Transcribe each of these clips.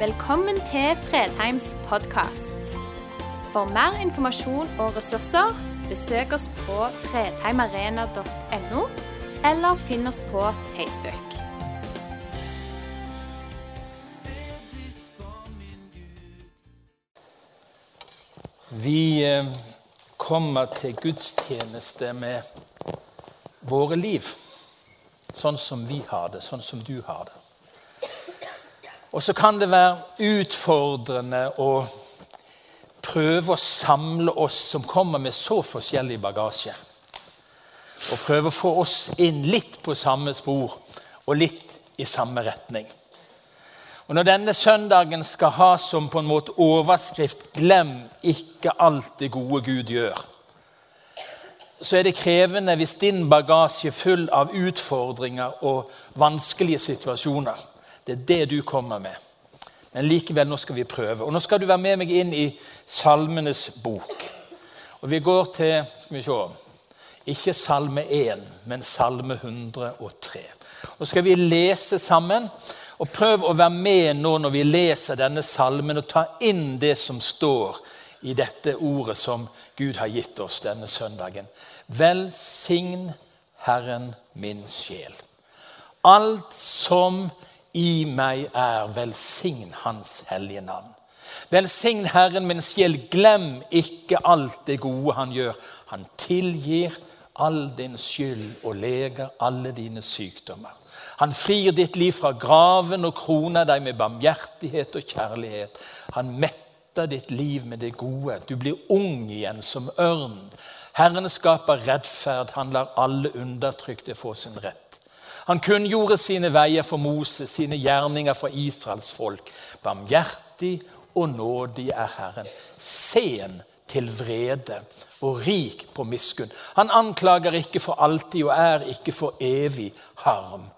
Velkommen til Fredheims podkast. For mer informasjon og ressurser, besøk oss på fredheimarena.no, eller finn oss på Facebook. Vi eh, kommer til gudstjeneste med våre liv, sånn som vi har det, sånn som du har det. Og så kan det være utfordrende å prøve å samle oss som kommer med så forskjellig bagasje. Og prøve å få oss inn litt på samme spor og litt i samme retning. Og Når denne søndagen skal ha som på en måte overskrift 'Glem ikke alt det gode Gud gjør', så er det krevende hvis din bagasje er full av utfordringer og vanskelige situasjoner. Det er det du kommer med. Men likevel, nå skal vi prøve. Og nå skal du være med meg inn i Salmenes bok. Og vi går til skal vi se, ikke Salme 1, men Salme 103. Og skal vi lese sammen. Og prøv å være med nå når vi leser denne salmen, og ta inn det som står i dette ordet som Gud har gitt oss denne søndagen. Velsign Herren min sjel. Alt som i meg er, velsign Hans hellige navn. Velsign Herren min sjel, glem ikke alt det gode Han gjør. Han tilgir all din skyld og leger alle dine sykdommer. Han frir ditt liv fra graven og kroner deg med barmhjertighet og kjærlighet. Han metter ditt liv med det gode. Du blir ung igjen som ørn. Herren skaper rettferd. Han lar alle undertrykte få sin rett. Han kunngjorde sine veier for Moses, sine gjerninger for Israels folk. Barmhjertig og nådig er Herren, sen til vrede og rik på miskunn. Han anklager ikke for alltid og er ikke for evig harm.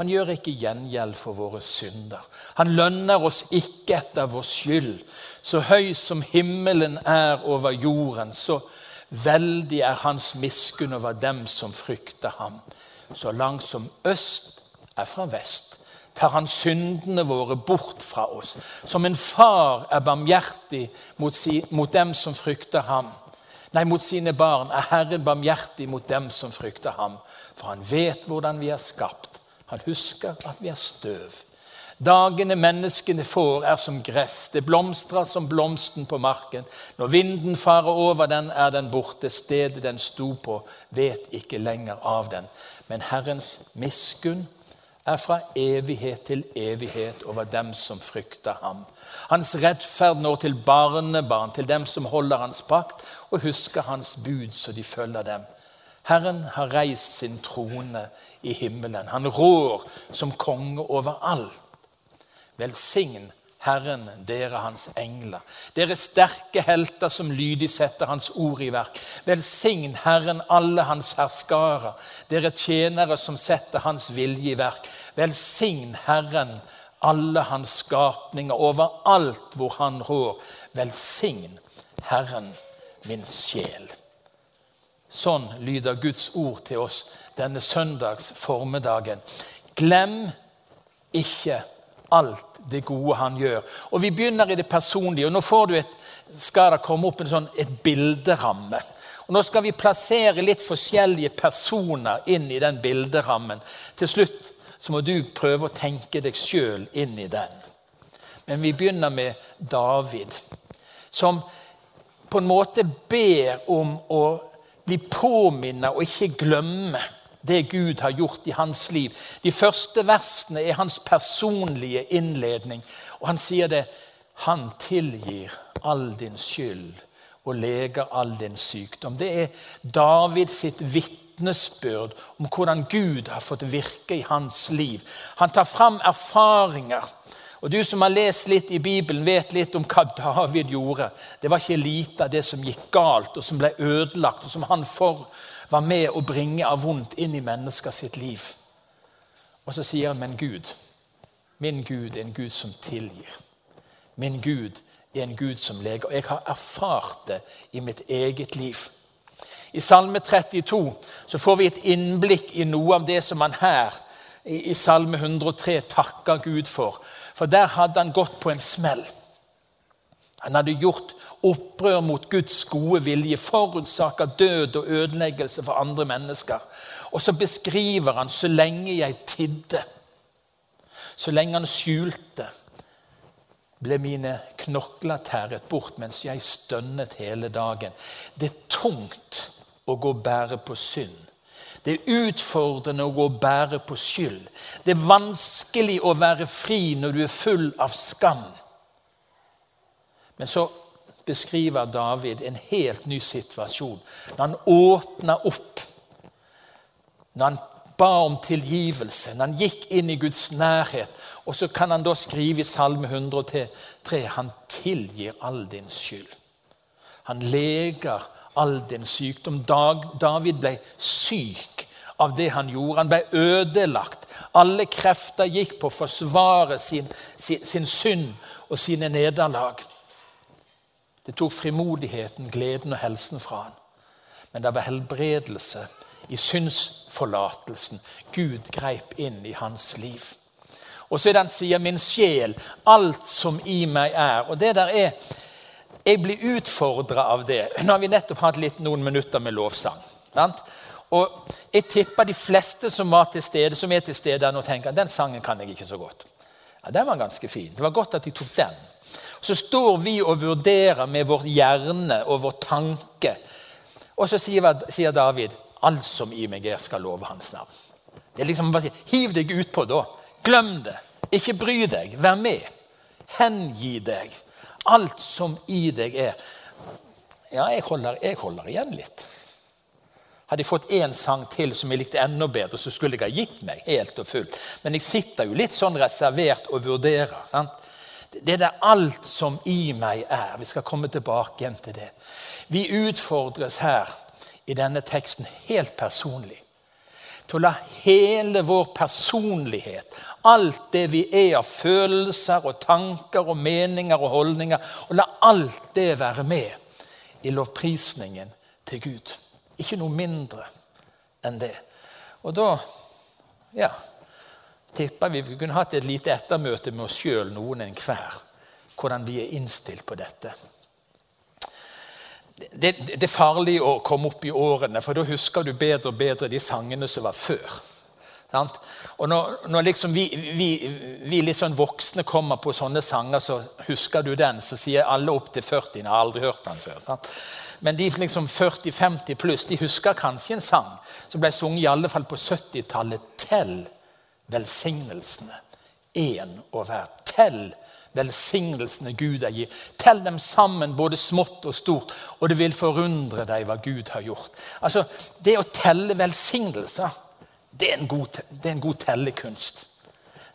Han gjør ikke gjengjeld for våre synder. Han lønner oss ikke etter vår skyld. Så høy som himmelen er over jorden, så veldig er hans miskunn over dem som frykter ham så langt som øst er fra vest, tar han syndene våre bort fra oss. Som en far er barmhjertig mot, si, mot dem som frykter ham. Nei, mot sine barn er Herren barmhjertig mot dem som frykter ham. For han vet hvordan vi er skapt. Han husker at vi er støv. Dagene menneskene får, er som gress. Det blomstrer som blomsten på marken. Når vinden farer over den, er den borte. Stedet den sto på, vet ikke lenger av den. Men Herrens miskunn er fra evighet til evighet over dem som frykter ham. Hans rettferd når til barnebarn, til dem som holder hans pakt og husker hans bud, så de følger dem. Herren har reist sin trone i himmelen. Han rår som konge over all. Velsign Herren, dere hans engler, dere sterke helter som lydig setter hans ord i verk. Velsign Herren alle hans herskarer, dere tjenere som setter hans vilje i verk. Velsign Herren alle hans skapninger overalt hvor han rår. Velsign Herren min sjel. Sånn lyder Guds ord til oss denne søndags formiddagen. Glem ikke alt det gode han gjør. Og Vi begynner i det personlige. og Nå får du et, skal det komme opp en sånn, et bilderamme. Og Nå skal vi plassere litt forskjellige personer inn i den bilderammen. Til slutt så må du prøve å tenke deg sjøl inn i den. Men vi begynner med David, som på en måte ber om å bli påminnet og ikke glemme det Gud har gjort i hans liv. De første versene er hans personlige innledning. Og han sier det Han tilgir all din skyld og leger all din sykdom. Det er David sitt vitnesbyrd om hvordan Gud har fått virke i hans liv. Han tar fram erfaringer. Og Du som har lest litt i Bibelen, vet litt om hva David gjorde. Det var ikke lite av det som gikk galt, og som ble ødelagt, og som han for, var med å bringe av vondt inn i mennesker sitt liv. Og så sier han, men Gud, min Gud er en Gud som tilgir. Min Gud er en Gud som leger. Og jeg har erfart det i mitt eget liv. I Salme 32 så får vi et innblikk i noe av det som han her i, Salme 103 takker Gud for. For der hadde han gått på en smell. Han hadde gjort opprør mot Guds gode vilje, forutsaka død og ødeleggelse for andre mennesker. Og så beskriver han så lenge jeg tidde, så lenge han skjulte, ble mine knokler tæret bort mens jeg stønnet hele dagen. Det er tungt å gå og bære på synd. Det er utfordrende å gå og bære på skyld. Det er vanskelig å være fri når du er full av skam. Men så beskriver David en helt ny situasjon. Når han åpna opp, når han ba om tilgivelse, når han gikk inn i Guds nærhet. Og så kan han da skrive i Salme 103 han tilgir all din skyld. Han leger all din sykdom. David ble syk av det han gjorde. Han ble ødelagt. Alle krefter gikk på å forsvare sin, sin, sin synd og sine nederlag. Det tok frimodigheten, gleden og helsen fra han. Men det var helbredelse i synsforlatelsen. Gud greip inn i hans liv. Og så er den sier 'min sjel', alt som i meg er. Og det der er, Jeg blir utfordra av det. Nå har vi nettopp hatt litt noen minutter med lovsang. Sant? Og Jeg tipper de fleste som var til stede, som er til stede nå, tenker at den sangen kan jeg ikke så godt. Ja, Den var ganske fin. Det var godt at de tok den så står vi og vurderer med vår hjerne og vår tanke. Og så sier, David alt som i meg er, skal love hans navn. Det er liksom bare Hiv deg utpå da. Glem det. Ikke bry deg. Vær med. Hengi deg. Alt som i deg er. Ja, jeg holder, jeg holder igjen litt. Hadde jeg fått én sang til som jeg likte enda bedre, så skulle jeg ha gitt meg helt og fullt. Men jeg sitter jo litt sånn reservert og vurderer. sant? Det er det alt som i meg er. Vi skal komme tilbake igjen til det. Vi utfordres her i denne teksten helt personlig til å la hele vår personlighet, alt det vi er av følelser og tanker og meninger og holdninger, og la alt det være med i lovprisningen til Gud. Ikke noe mindre enn det. Og da ja, tipper vi kunne hatt et lite ettermøte med oss sjøl, noen enhver, hvordan vi er innstilt på dette. Det, det, er farlig å komme opp i årene, for da husker du bedre og bedre de sangene som var før. Sant? Og når, når liksom vi, vi, vi, litt sånn voksne kommer på sånne sanger, så husker du den, så sier alle opp til 40 jeg har aldri hørt den før. Sant? Men de liksom 40-50 pluss de husker kanskje en sang som ble sunget i alle fall på 70-tallet. Tell velsignelsene. Én og hver. Tell velsignelsene Gud har gitt. Tell dem sammen, både smått og stort, og det vil forundre deg hva Gud har gjort. Altså, Det å telle velsignelser, det er en god, det er en god tellekunst.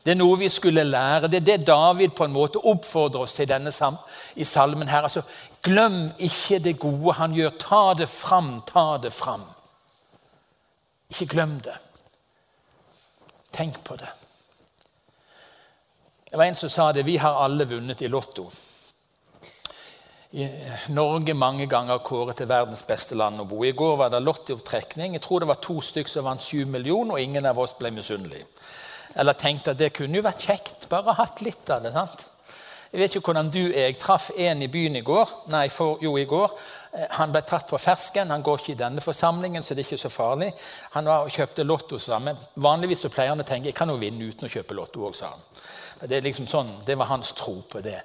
Det er noe vi skulle lære. Det er det David på en måte oppfordrer oss til denne i salmen. her. Altså, Glem ikke det gode han gjør. Ta det fram, ta det fram. Ikke glem det. Tenk på det. Det var en som sa det. Vi har alle vunnet i Lotto. I Norge mange ganger kåret til verdens beste land å bo. I går var det lottoopptrekning. Jeg tror det var to stykker som vant 7 millioner, og ingen av oss ble misunnelige. Eller tenkte at det kunne jo vært kjekt. Bare hatt litt av det. sant? Jeg vet ikke hvordan du er. Jeg traff en i byen i går. Nei, for, jo, i går. Eh, han ble tatt på fersken. Han går ikke i denne forsamlingen, så det er ikke så farlig. Han var og kjøpte Lotto sammen. Vanligvis så pleier han å tenke jeg kan jo vinne uten å kjøpe Lotto òg, sa han. Det, er liksom sånn, det var hans tro på det.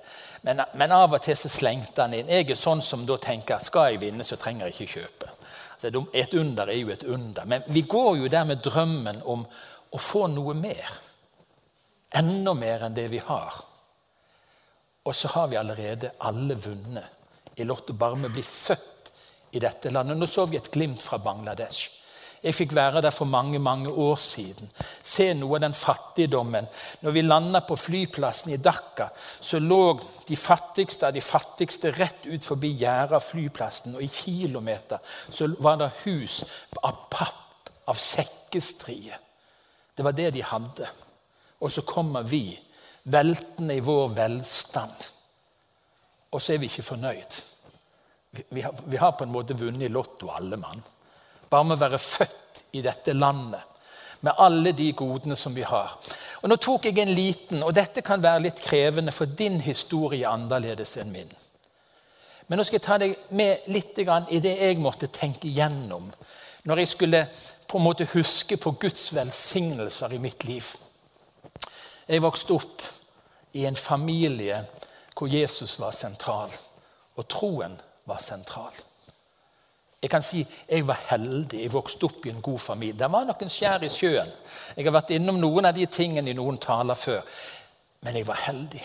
Men, men, av og til så slengte han inn. Jeg er sånn som da tenker skal jeg vinne, så trenger jeg ikke kjøpe. Altså, et under er jo et under. Men vi går jo der med drømmen om å få noe mer. Enda mer enn det vi har. Og så har vi allerede alle vunnet i Lotto å bli født i dette landet. Nå så vi et glimt fra Bangladesh. Jeg fikk være der for mange mange år siden. Se noe av den fattigdommen. Når vi landa på flyplassen i Dhaka, så lå de fattigste av de fattigste rett ut forbi gjerdet av flyplassen. Og i kilometer så var det hus av papp, av sekkestrie. Det var det de hadde. Og så kommer vi veltende i vår velstand. Og så er vi ikke fornøyd. Vi har, vi har på en måte vunnet i Lotto, alle mann. Bare med å være født i dette landet. med alle de godene som vi har. Og Nå tok jeg en liten, og dette kan være litt krevende, for din historie er annerledes enn min. Men nå skal jeg ta deg med litt i det jeg måtte tenke gjennom når jeg skulle på en måte huske på Guds velsignelser i mitt liv. Jeg vokste opp i en familie hvor Jesus var sentral, og troen var sentral. Jeg kan si jeg var heldig. Jeg vokste opp i en god familie. Det var noen skjær i sjøen. Jeg har vært innom noen av de tingene i noen taler før. Men jeg var heldig.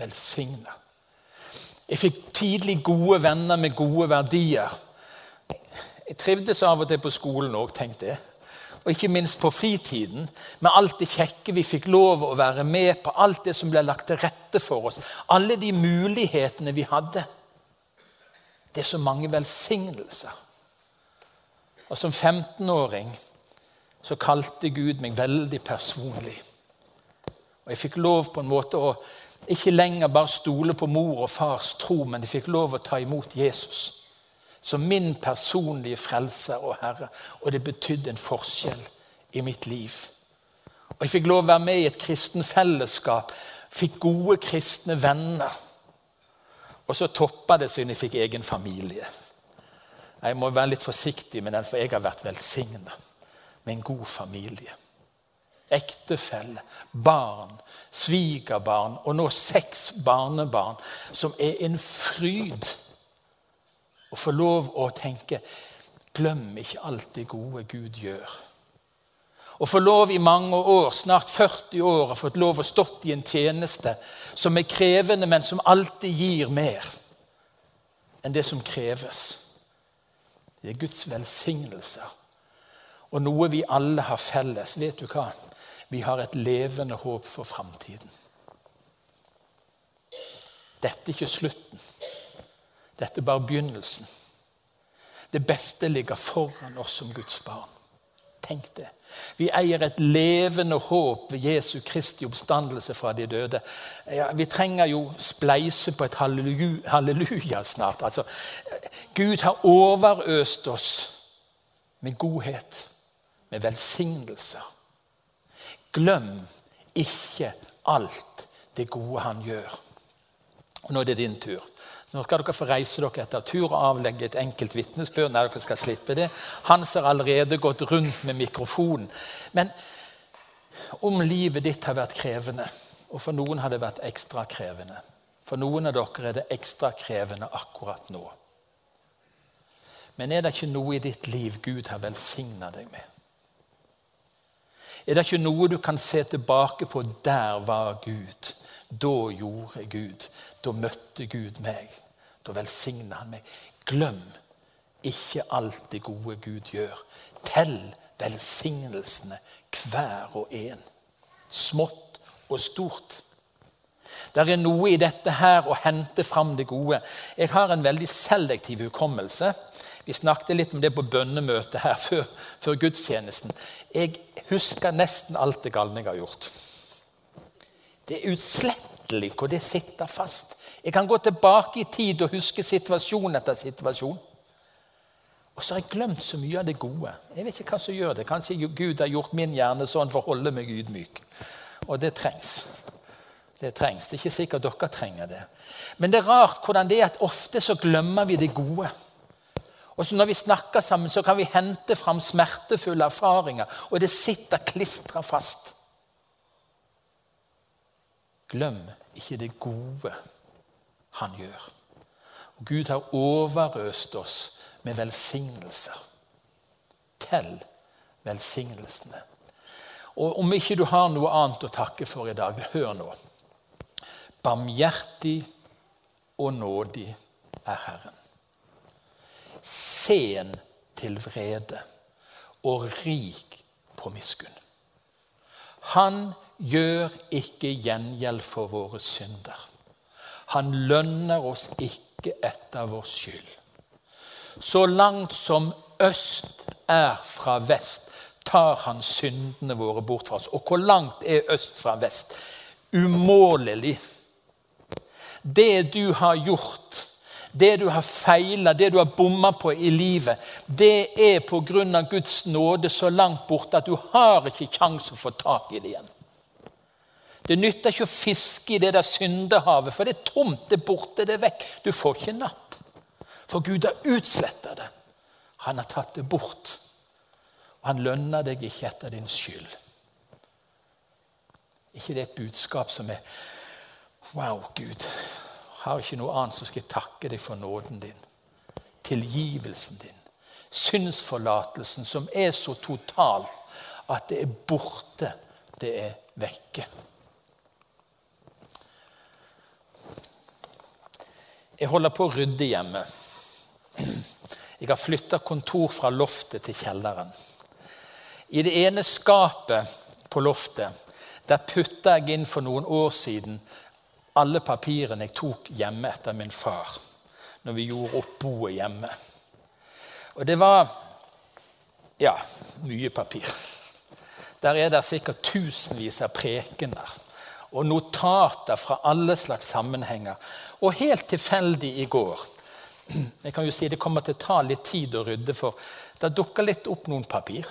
Velsigna. Jeg fikk tidlig gode venner med gode verdier. Jeg trivdes av og til på skolen òg, tenkte jeg. Og ikke minst på fritiden, med alt det kjekke vi fikk lov å være med på. Alt det som ble lagt til rette for oss. Alle de mulighetene vi hadde. Det er så mange velsignelser. Og som 15-åring så kalte Gud meg veldig personlig. Og jeg fikk lov på en måte å ikke lenger bare stole på mor og fars tro, men jeg fikk lov å ta imot Jesus som min personlige frelser og herre. Og det betydde en forskjell i mitt liv. Og Jeg fikk lov å være med i et kristen fellesskap, fikk gode kristne venner. Og så toppa det siden jeg fikk egen familie. Jeg må være litt forsiktig med den, for jeg har vært velsigna med en god familie. Ektefelle, barn, svigerbarn og nå seks barnebarn, som er en fryd. Å få lov å tenke Glem ikke alt det gode Gud gjør. Å få lov i mange år, snart 40 år, å fått lov å stått i en tjeneste som er krevende, men som alltid gir mer enn det som kreves. Det er Guds velsignelser. Og noe vi alle har felles. Vet du hva? Vi har et levende håp for framtiden. Dette er ikke slutten. Dette er bare begynnelsen. Det beste ligger foran oss som Guds barn. Tenk det. Vi eier et levende håp ved Jesu Kristi oppstandelse fra de døde. Ja, vi trenger jo spleise på et halleluja, halleluja snart. Altså, Gud har overøst oss med godhet, med velsignelser. Glem ikke alt det gode han gjør. Og Nå er det din tur. Nå skal dere få reise dere etter tur og avlegge et enkelt vitnesbyrd. når dere skal slippe det. Hans har allerede gått rundt med mikrofonen. Men om livet ditt har vært krevende, og for noen har det vært ekstra krevende For noen av dere er det ekstra krevende akkurat nå. Men er det ikke noe i ditt liv Gud har velsigna deg med? Er det ikke noe du kan se tilbake på 'der var Gud'? Da gjorde Gud. Da møtte Gud meg. Da velsigna han meg. Glem ikke alt det gode Gud gjør. Tell velsignelsene hver og en. Smått og stort. Det er noe i dette her å hente fram det gode. Jeg har en veldig selektiv hukommelse. Vi snakket litt om det på bønnemøtet her før, før gudstjenesten. Jeg husker nesten alt det galne jeg har gjort. Det er utslettelig hvor det sitter fast. Jeg kan gå tilbake i tid og huske situasjon etter situasjon. Og så har jeg glemt så mye av det gode. Jeg vet ikke hva som gjør det. Kanskje Gud har gjort min hjerne sånn for å holde meg ydmyk. Og det trengs. Det trengs. Det er ikke sikkert dere trenger det. Men det er rart hvordan det er at ofte så glemmer vi det gode. Og så Når vi snakker sammen, så kan vi hente fram smertefulle erfaringer, og det sitter klistra fast. Glem ikke det gode han gjør. Og Gud har overøst oss med velsignelser. Tell velsignelsene. Og Om ikke du har noe annet å takke for i dag, hør nå. Barmhjertig og nådig er Herren. Sen til vrede og rik på miskunn. Han gjør ikke gjengjeld for våre synder. Han lønner oss ikke etter vår skyld. Så langt som øst er fra vest, tar han syndene våre bort fra oss. Og hvor langt er øst fra vest? Umålelig. Det du har gjort, det du har feila, det du har bomma på i livet, det er pga. Guds nåde så langt borte at du har ikke kjangs å få tak i det igjen. Det nytter ikke å fiske i det der syndehavet, for det er tomt, det er borte, det er vekk. Du får ikke napp. For Gud har utsletta det. Han har tatt det bort. Og han lønner deg ikke etter din skyld. ikke det et budskap som er Wow, Gud, har ikke noe annet, så skal jeg takke deg for nåden din. Tilgivelsen din. Synsforlatelsen som er så total at det er borte, det er vekke. Jeg holder på å rydde hjemme. Jeg har flytta kontor fra loftet til kjelleren. I det ene skapet på loftet der putta jeg inn for noen år siden alle papirene jeg tok hjemme etter min far når vi gjorde opp boet hjemme. Og det var ja, mye papir. Der er det sikkert tusenvis av prekener og notater fra alle slags sammenhenger. Og helt tilfeldig i går jeg kan jo si Det kommer til å ta litt tid å rydde, for det dukker litt opp noen papir.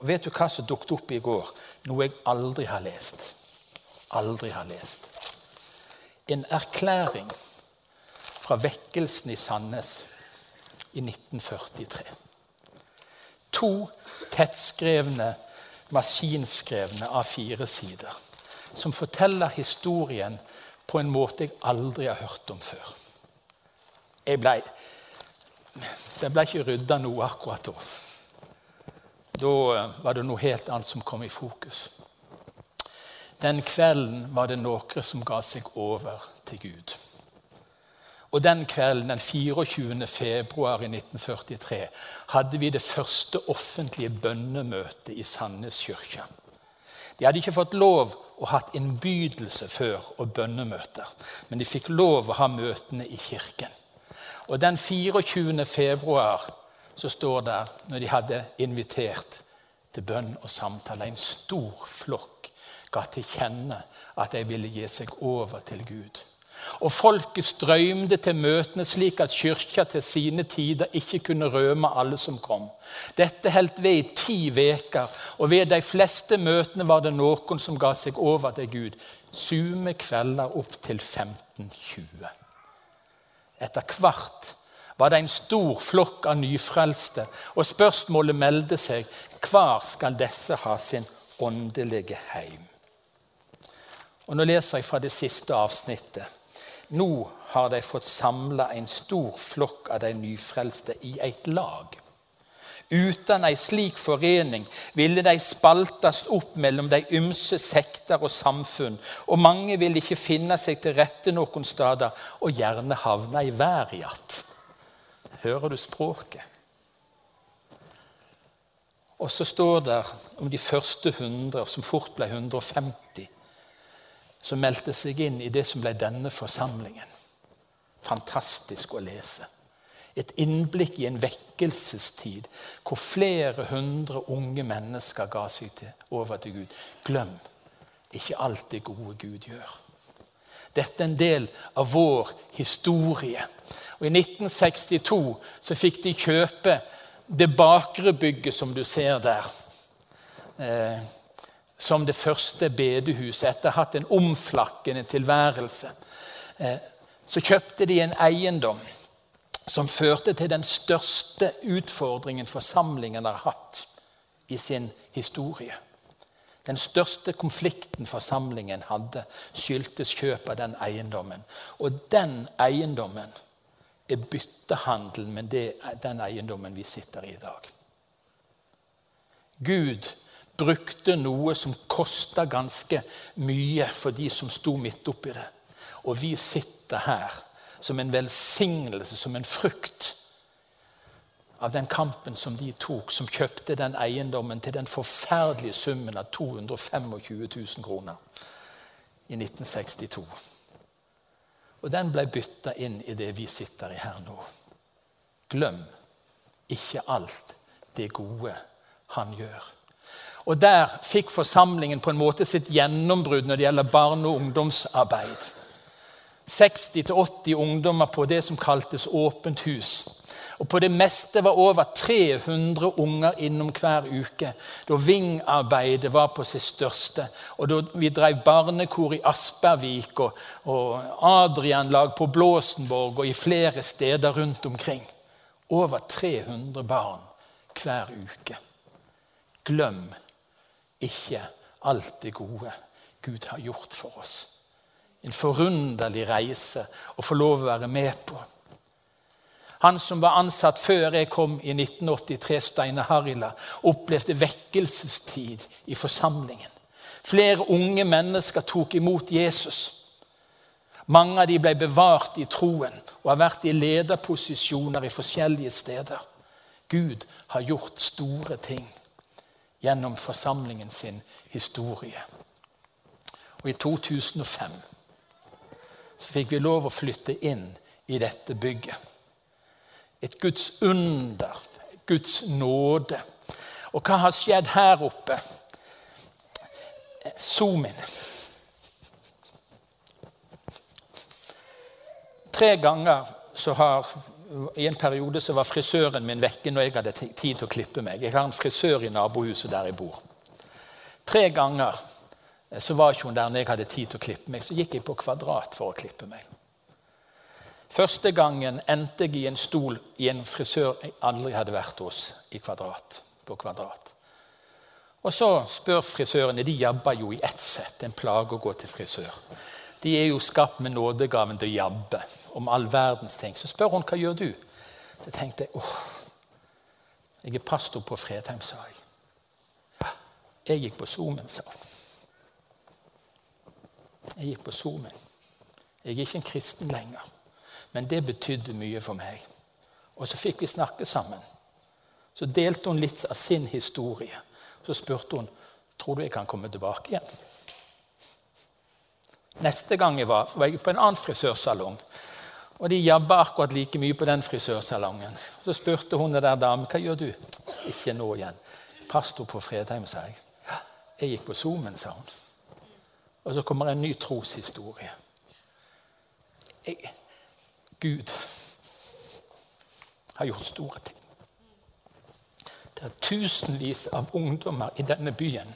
Og Vet du hva som dukket opp i går? Noe jeg aldri har lest. Aldri har lest. En erklæring fra vekkelsen i Sandnes i 1943. To tettskrevne, maskinskrevne av fire sider som forteller historien på en måte jeg aldri har hørt om før. Jeg ble, det ble ikke rydda noe akkurat da. Da eh, var det noe helt annet som kom i fokus. Den kvelden var det noen som ga seg over til Gud. Og Den kvelden, den 24. februar i 1943, hadde vi det første offentlige bønnemøtet i Sandnes kirke. De hadde ikke fått lov å ha innbydelse før og bønnemøter, men de fikk lov å ha møtene i kirken. Og Den 24. februar så står det, når de hadde invitert til bønn og samtale, en stor flokk ga til kjenne at de ville gi seg over til Gud. Og folket strømde til møtene slik at kyrkja til sine tider ikke kunne røme alle som kom. Dette holdt ved i ti uker, og ved de fleste møtene var det noen som ga seg over til Gud. Sume kvelder opp til 15-20. Etter hvert var det en stor flokk av nyfrelste, og spørsmålet meldte seg hvor skal disse ha sin åndelige heim? Og Nå leser jeg fra det siste avsnittet. Nå har de fått samla en stor flokk av de nyfrelste i et lag. Uten ei slik forening ville de spaltes opp mellom de ymse sekter og samfunn, og mange ville ikke finne seg til rette noen steder og gjerne havne i været igjen. Hører du språket? Og så står det om de første 100, som fort ble 150 som meldte seg inn i det som ble denne forsamlingen. Fantastisk å lese. Et innblikk i en vekkelsestid hvor flere hundre unge mennesker ga seg til, over til Gud. Glem ikke alt det gode Gud gjør. Dette er en del av vår historie. Og I 1962 så fikk de kjøpe det bakre bygget som du ser der. Eh, som det første bedehuset etter å ha hatt en omflakkende tilværelse. Eh, så kjøpte de en eiendom som førte til den største utfordringen forsamlingen har hatt i sin historie. Den største konflikten forsamlingen hadde, skyldtes kjøp av den eiendommen. Og den eiendommen er byttehandel med den eiendommen vi sitter i i dag. Gud brukte noe som kosta ganske mye for de som sto midt oppi det. Og vi sitter her som en velsignelse, som en frukt av den kampen som de tok, som kjøpte den eiendommen til den forferdelige summen av 225 000 kroner i 1962. Og den ble bytta inn i det vi sitter i her nå. Glem ikke alt det gode han gjør. Og Der fikk forsamlingen på en måte sitt gjennombrudd når det gjelder barne- og ungdomsarbeid. 60-80 ungdommer på det som kaltes Åpent hus. Og På det meste var over 300 unger innom hver uke. Da Ving-arbeidet var på sitt største. Og da vi drev barnekor i Aspervik og, og Adrian-lag på Blåsenborg og i flere steder rundt omkring. Over 300 barn hver uke. Glem ikke alt det gode Gud har gjort for oss. En forunderlig reise å få lov å være med på. Han som var ansatt før jeg kom i 1983, Steine Harila, opplevde vekkelsestid i forsamlingen. Flere unge mennesker tok imot Jesus. Mange av dem ble bevart i troen og har vært i lederposisjoner i forskjellige steder. Gud har gjort store ting gjennom forsamlingen sin historie. Og I 2005 så fikk vi lov å flytte inn i dette bygget. Et Guds under, Guds nåde. Og hva har skjedd her oppe? Zoom inn. Tre ganger så har I en periode så var frisøren min vekke når jeg hadde tid til å klippe meg. Jeg har en frisør i nabohuset der jeg bor. Tre ganger så var ikke hun der når jeg hadde tid til å klippe meg. Så gikk jeg på Kvadrat for å klippe meg. Første gangen endte jeg i en stol i en frisør jeg aldri hadde vært hos i kvadrat, på Kvadrat. Og Så spør frisørene. De jabber jo i ett sett. En plage å gå til frisør. De er jo skapt med nådegaven til å jabbe om all verdens ting. Så spør hun hva gjør du Så tenkte jeg åh, jeg er pastor på Fredheim, sa jeg. Jeg gikk på Zoomen, sa hun. Jeg gikk på Zoomen. Jeg er ikke en kristen lenger. Men det betydde mye for meg. Og så fikk vi snakke sammen. Så delte hun litt av sin historie. Så spurte hun tror du jeg kan komme tilbake igjen. Neste gang jeg var, var jeg på en annen frisørsalong. Og de jabba akkurat like mye på den frisørsalongen. Så spurte hun der damen hva gjør du Ikke nå igjen. Pastor på Fredheim, sa jeg. Jeg gikk på Zoomen, sa hun. Og så kommer en ny troshistorie. Jeg, Gud har gjort store ting. Det er tusenvis av ungdommer i denne byen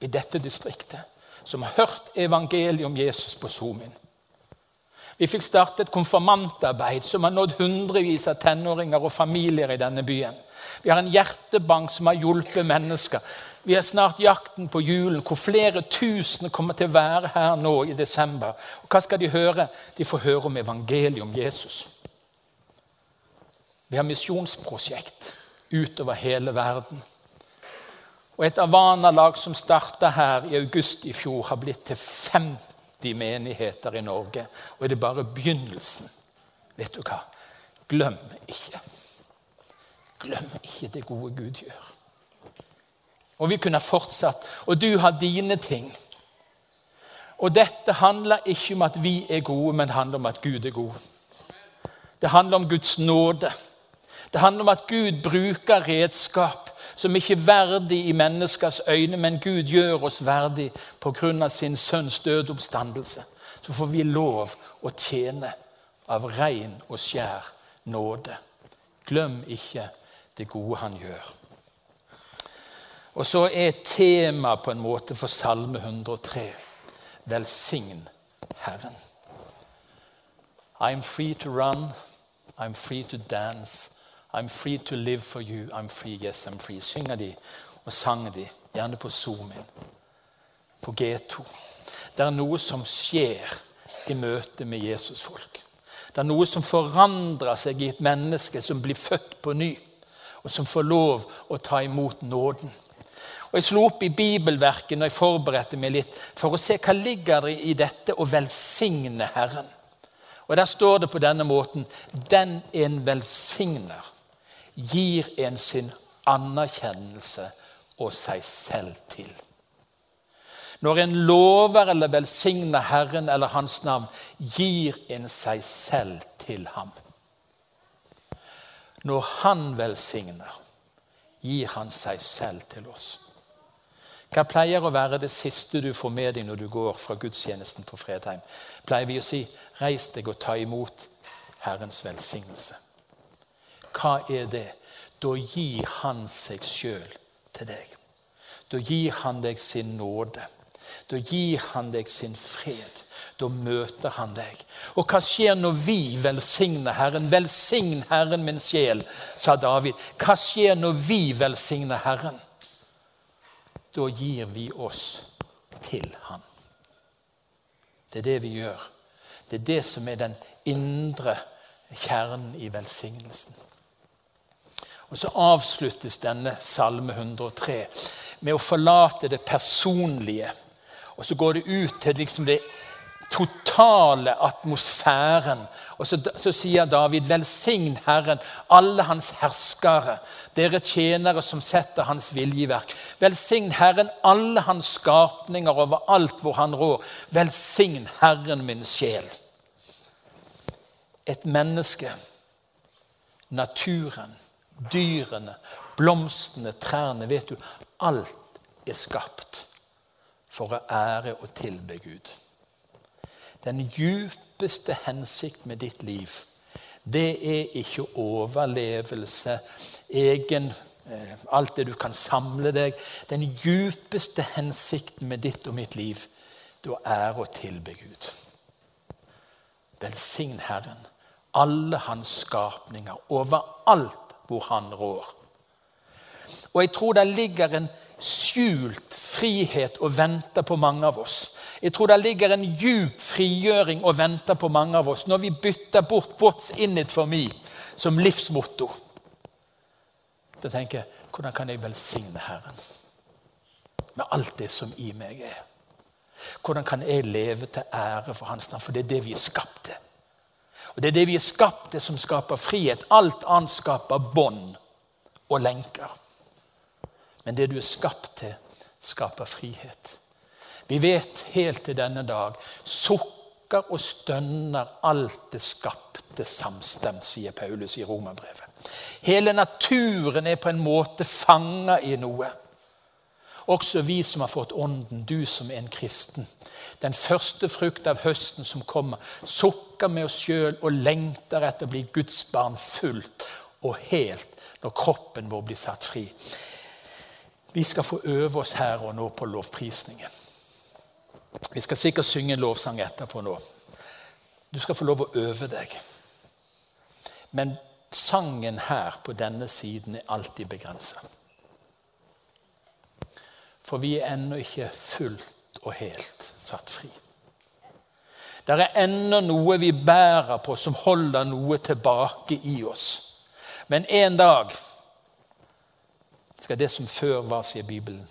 i dette distriktet som har hørt evangeliet om Jesus på Zoomin. Vi fikk starte et konfirmantarbeid som har nådd hundrevis av tenåringer og familier i denne byen. Vi har en hjertebank som har hjulpet mennesker. Vi har snart jakten på julen, hvor flere tusen kommer til å være her nå i desember. Og Hva skal de høre? De får høre om evangeliet om Jesus. Vi har misjonsprosjekt utover hele verden. Og Et Avana-lag som starta her i august i fjor, har blitt til 50 menigheter i Norge. Og det er bare begynnelsen. Vet du hva? Glem ikke. Glem ikke det gode Gud gjør. Og vi kunne fortsatt. Og du har dine ting. Og dette handler ikke om at vi er gode, men det handler om at Gud er god. Det handler om Guds nåde. Det handler om at Gud bruker redskap som ikke er verdig i menneskers øyne, men Gud gjør oss verdig pga. sin sønns døde oppstandelse. Så får vi lov å tjene av ren og skjær nåde. Glem ikke det gode han gjør. Og så er tema på en måte for Salme 103 Velsign Herren. I'm free to run, I'm free to dance, I'm free to live for you, I'm free, yes, I'm free. Synger de og sang de, gjerne på Zoom-in, på G2. Det er noe som skjer i møte med Jesusfolk. Det er noe som forandrer seg i et menneske som blir født på ny, og som får lov å ta imot nåden. Og Jeg slo opp i bibelverket når jeg forberedte meg litt, for å se hva ligger det i dette å velsigne Herren. Og Der står det på denne måten Den en velsigner, gir en sin anerkjennelse og seg selv til. Når en lover eller velsigner Herren eller Hans navn, gir en seg selv til ham. Når Han velsigner, gir Han seg selv til oss. Hva pleier å være det siste du får med deg når du går fra gudstjenesten på Fredheim? Pleier vi å si 'reis deg og ta imot Herrens velsignelse'? Hva er det? Da gir Han seg sjøl til deg. Da gir Han deg sin nåde. Da gir Han deg sin fred. Da møter Han deg. Og hva skjer når vi velsigner Herren? Velsign Herren min sjel, sa David. Hva skjer når vi velsigner Herren? da gir vi oss til Han. Det er det vi gjør. Det er det som er den indre kjernen i velsignelsen. Og Så avsluttes denne salme 103 med å forlate det personlige. Og så går det ut til liksom det totale atmosfæren. Og så, så, sier David, velsign Herren, alle hans herskere, dere tjenere som setter hans viljeverk. Velsign Herren, alle hans skapninger overalt hvor han rår. Velsign Herren min sjel. Et menneske, naturen, dyrene, blomstene, trærne, vet du, alt er skapt for å ære og tilbe Gud. Den djupeste hensikt med ditt liv, det er ikke overlevelse, egen eh, Alt det du kan samle deg. Den djupeste hensikten med ditt og mitt liv, det er å tilbe Gud. Velsign Herren, alle hans skapninger, overalt hvor han rår. Og jeg tror det ligger en skjult frihet og venter på mange av oss. Jeg tror det ligger en djup frigjøring og venter på mange av oss når vi bytter bort 'What's in it for me' som livsmotto. Da tenker jeg hvordan kan jeg velsigne Herren med alt det som i meg er? Hvordan kan jeg leve til ære for Hans navn? For det er det vi er skapt til. Og Det er det vi er skapt til, som skaper frihet. Alt annet skaper bånd og lenker. Men det du er skapt til, skaper frihet. Vi vet helt til denne dag sukker og stønner alt det skapte samstemt, sier Paulus i Romerbrevet. Hele naturen er på en måte fanga i noe. Også vi som har fått Ånden, du som er en kristen. Den første frukt av høsten som kommer, sukker med oss sjøl og lengter etter å bli Guds barn fullt og helt når kroppen vår blir satt fri. Vi skal få øve oss her og nå på lovprisningen. Vi skal sikkert synge en lovsang etterpå nå. Du skal få lov å øve deg. Men sangen her på denne siden er alltid begrensa. For vi er ennå ikke fullt og helt satt fri. Det er ennå noe vi bærer på som holder noe tilbake i oss. Men en dag skal det som før var, sier Bibelen,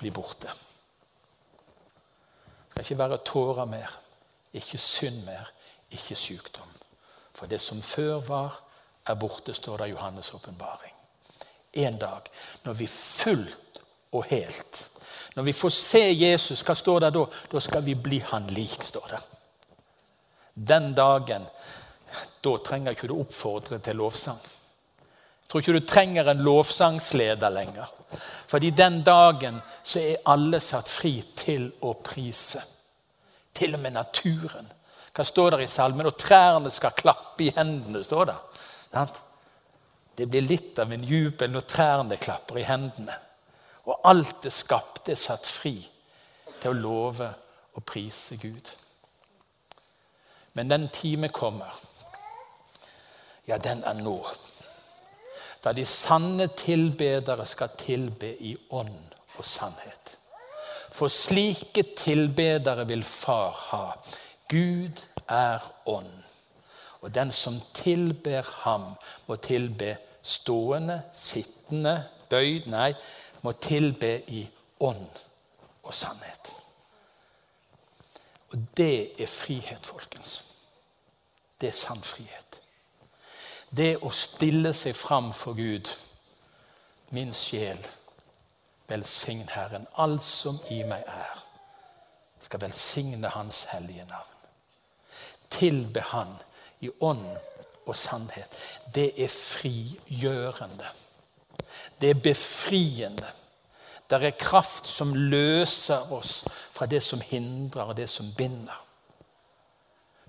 bli borte. Det skal ikke være tårer mer, ikke synd mer, ikke sykdom. For det som før var, er borte, står det i Johannes' åpenbaring. En dag, når vi fullt og helt Når vi får se Jesus, hva står det da? Da skal vi bli han lik, står det. Den dagen, da trenger ikke du oppfordre til lovsang. Jeg tror ikke du trenger en lovsangsleder lenger. Fordi den dagen så er alle satt fri til å prise. Til og med naturen. Hva står der i salmen? Og trærne skal klappe i hendene, står det. Det blir litt av en jubel når trærne klapper i hendene. Og alt det skapte er satt fri til å love og prise Gud. Men den time kommer. Ja, den er nå da de sanne tilbedere skal tilbe i ånd og sannhet. For slike tilbedere vil Far ha. Gud er ånd. Og den som tilber ham, må tilbe stående, sittende, bøyd Nei, må tilbe i ånd og sannhet. Og det er frihet, folkens. Det er sann frihet. Det å stille seg fram for Gud. Min sjel, velsign Herren. Alt som i meg er, skal velsigne Hans hellige navn. Tilbe Han i ånd og sannhet. Det er frigjørende. Det er befriende. Der er kraft som løser oss fra det som hindrer, og det som binder.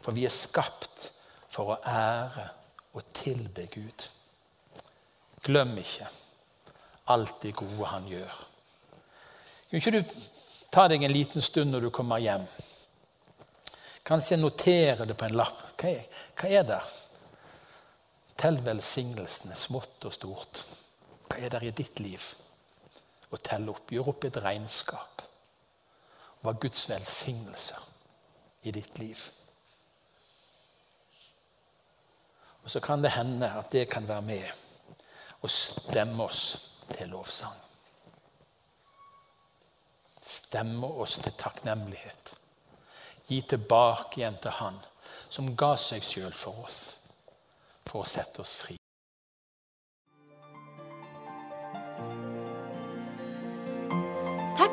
For vi er skapt for å ære og tilbe Gud. Glem ikke alt det gode han gjør. Kan ikke du ta deg en liten stund når du kommer hjem? Kanskje notere det på en lapp. Hva er, hva er der? Tell velsignelsene, smått og stort. Hva er det i ditt liv? Og tell opp. Gjør opp et regnskap. Hva er Guds velsignelse i ditt liv? Og Så kan det hende at det kan være med og stemme oss til lovsang. Stemme oss til takknemlighet. Gi tilbake igjen til Han som ga seg sjøl for oss, for å sette oss fri.